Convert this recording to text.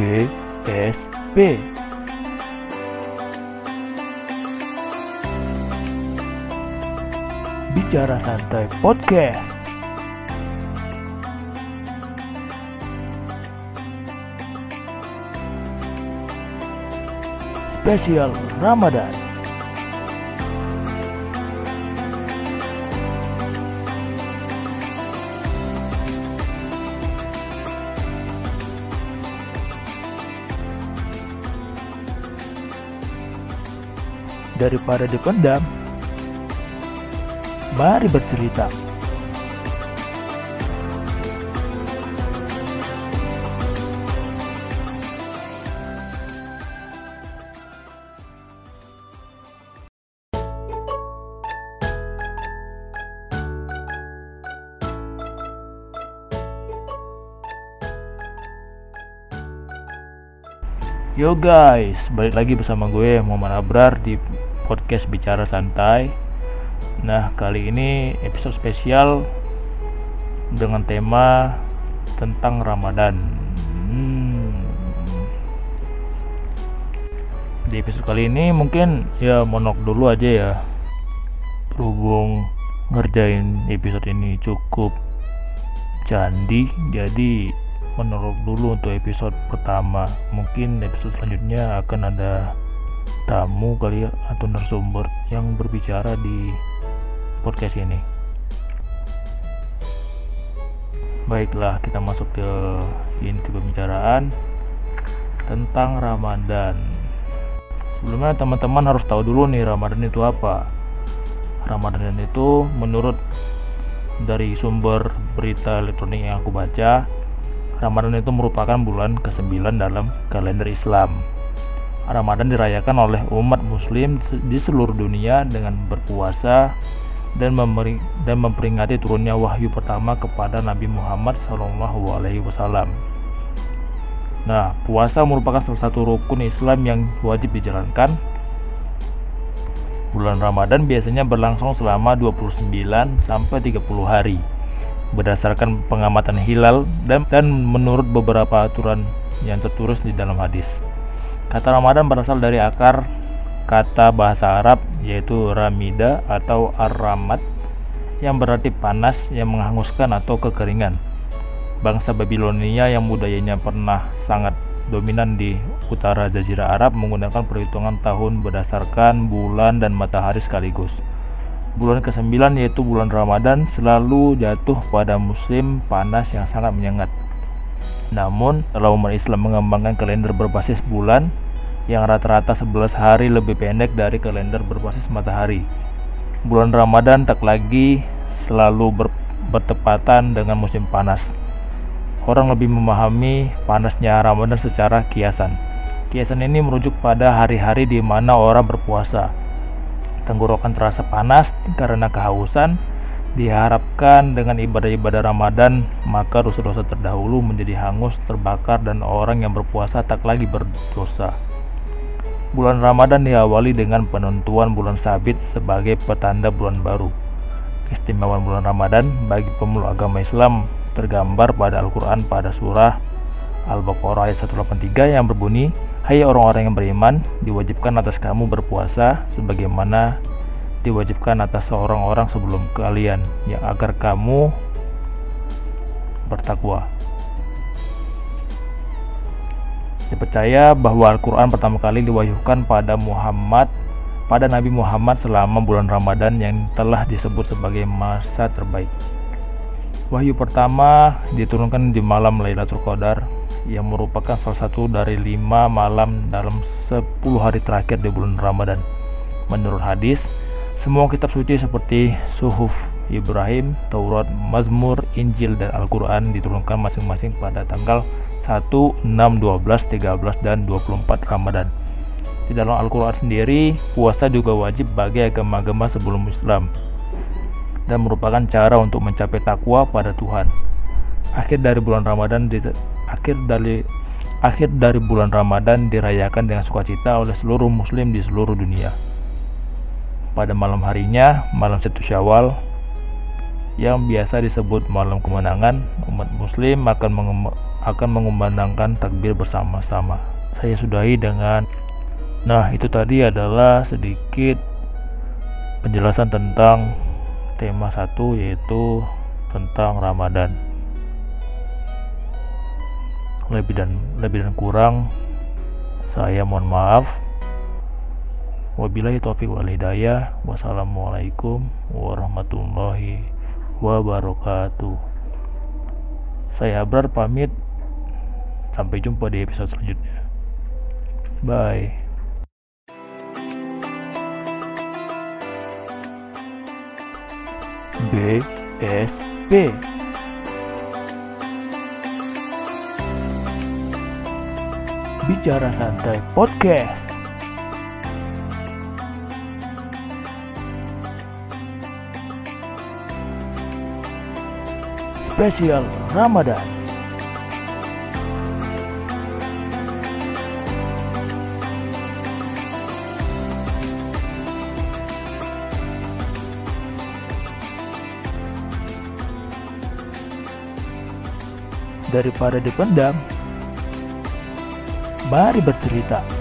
BSP. Bicara Santai Podcast. Spesial Ramadan. Daripada dipendam, mari bercerita. Yo guys, balik lagi bersama gue Muhammad Abrar di podcast Bicara Santai. Nah, kali ini episode spesial dengan tema tentang Ramadan. Hmm. Di episode kali ini mungkin ya monok dulu aja ya. Berhubung ngerjain episode ini cukup candi, jadi menurut dulu untuk episode pertama. Mungkin episode selanjutnya akan ada tamu kali ya atau narasumber yang berbicara di podcast ini. Baiklah, kita masuk ke inti pembicaraan tentang Ramadan. Sebelumnya teman-teman harus tahu dulu nih Ramadan itu apa. Ramadan itu menurut dari sumber berita elektronik yang aku baca, Ramadan itu merupakan bulan ke-9 dalam kalender Islam. Ramadan dirayakan oleh umat muslim di seluruh dunia dengan berpuasa dan, dan memperingati turunnya wahyu pertama kepada Nabi Muhammad SAW. Nah, puasa merupakan salah satu rukun Islam yang wajib dijalankan. Bulan Ramadan biasanya berlangsung selama 29 sampai 30 hari berdasarkan pengamatan hilal dan, dan menurut beberapa aturan yang tertulis di dalam hadis. Kata Ramadan berasal dari akar kata bahasa Arab yaitu ramida atau ar-ramat yang berarti panas yang menghanguskan atau kekeringan. Bangsa Babilonia yang budayanya pernah sangat dominan di utara Jazirah Arab menggunakan perhitungan tahun berdasarkan bulan dan matahari sekaligus. Bulan ke-9 yaitu bulan Ramadan selalu jatuh pada musim panas yang sangat menyengat. Namun, kalau umat Islam mengembangkan kalender berbasis bulan yang rata-rata 11 hari lebih pendek dari kalender berbasis matahari. Bulan Ramadan tak lagi selalu ber bertepatan dengan musim panas. Orang lebih memahami panasnya Ramadan secara kiasan. Kiasan ini merujuk pada hari-hari di mana orang berpuasa. Tenggorokan terasa panas karena kehausan, Diharapkan dengan ibadah-ibadah Ramadan, maka dosa-dosa terdahulu menjadi hangus, terbakar, dan orang yang berpuasa tak lagi berdosa. Bulan Ramadan diawali dengan penentuan bulan sabit sebagai petanda bulan baru. Keistimewaan bulan Ramadan bagi pemeluk agama Islam tergambar pada Al-Quran pada surah Al-Baqarah ayat 183 yang berbunyi, Hai orang-orang yang beriman, diwajibkan atas kamu berpuasa sebagaimana diwajibkan atas seorang orang sebelum kalian yang agar kamu bertakwa. Dipercaya bahwa Al-Quran pertama kali diwahyukan pada Muhammad pada Nabi Muhammad selama bulan Ramadan yang telah disebut sebagai masa terbaik. Wahyu pertama diturunkan di malam Lailatul Qadar yang merupakan salah satu dari lima malam dalam 10 hari terakhir di bulan Ramadan. Menurut hadis, semua kitab suci seperti Suhuf Ibrahim, Taurat, Mazmur, Injil, dan Al-Quran diturunkan masing-masing pada tanggal 1, 6, 12, 13, dan 24 Ramadan. Di dalam Al-Quran sendiri, puasa juga wajib bagi agama-agama sebelum Islam dan merupakan cara untuk mencapai takwa pada Tuhan. Akhir dari bulan Ramadan di, akhir dari akhir dari bulan Ramadan dirayakan dengan sukacita oleh seluruh muslim di seluruh dunia pada malam harinya, malam satu Syawal, yang biasa disebut malam kemenangan, umat muslim akan mengem akan mengumandangkan takbir bersama-sama. Saya sudahi dengan Nah, itu tadi adalah sedikit penjelasan tentang tema satu yaitu tentang Ramadan. Lebih dan lebih dan kurang saya mohon maaf. Wabillahi taufiq wal hidayah. Wassalamualaikum warahmatullahi wabarakatuh. Saya Abrar pamit. Sampai jumpa di episode selanjutnya. Bye. BSP Bicara Santai Podcast Spesial Ramadan daripada dipendam. Mari bercerita.